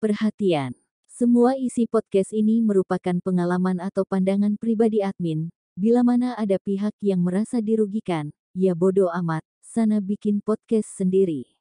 Perhatian! Semua isi podcast ini merupakan pengalaman atau pandangan pribadi admin. Bila mana ada pihak yang merasa dirugikan, ya bodoh amat, sana bikin podcast sendiri.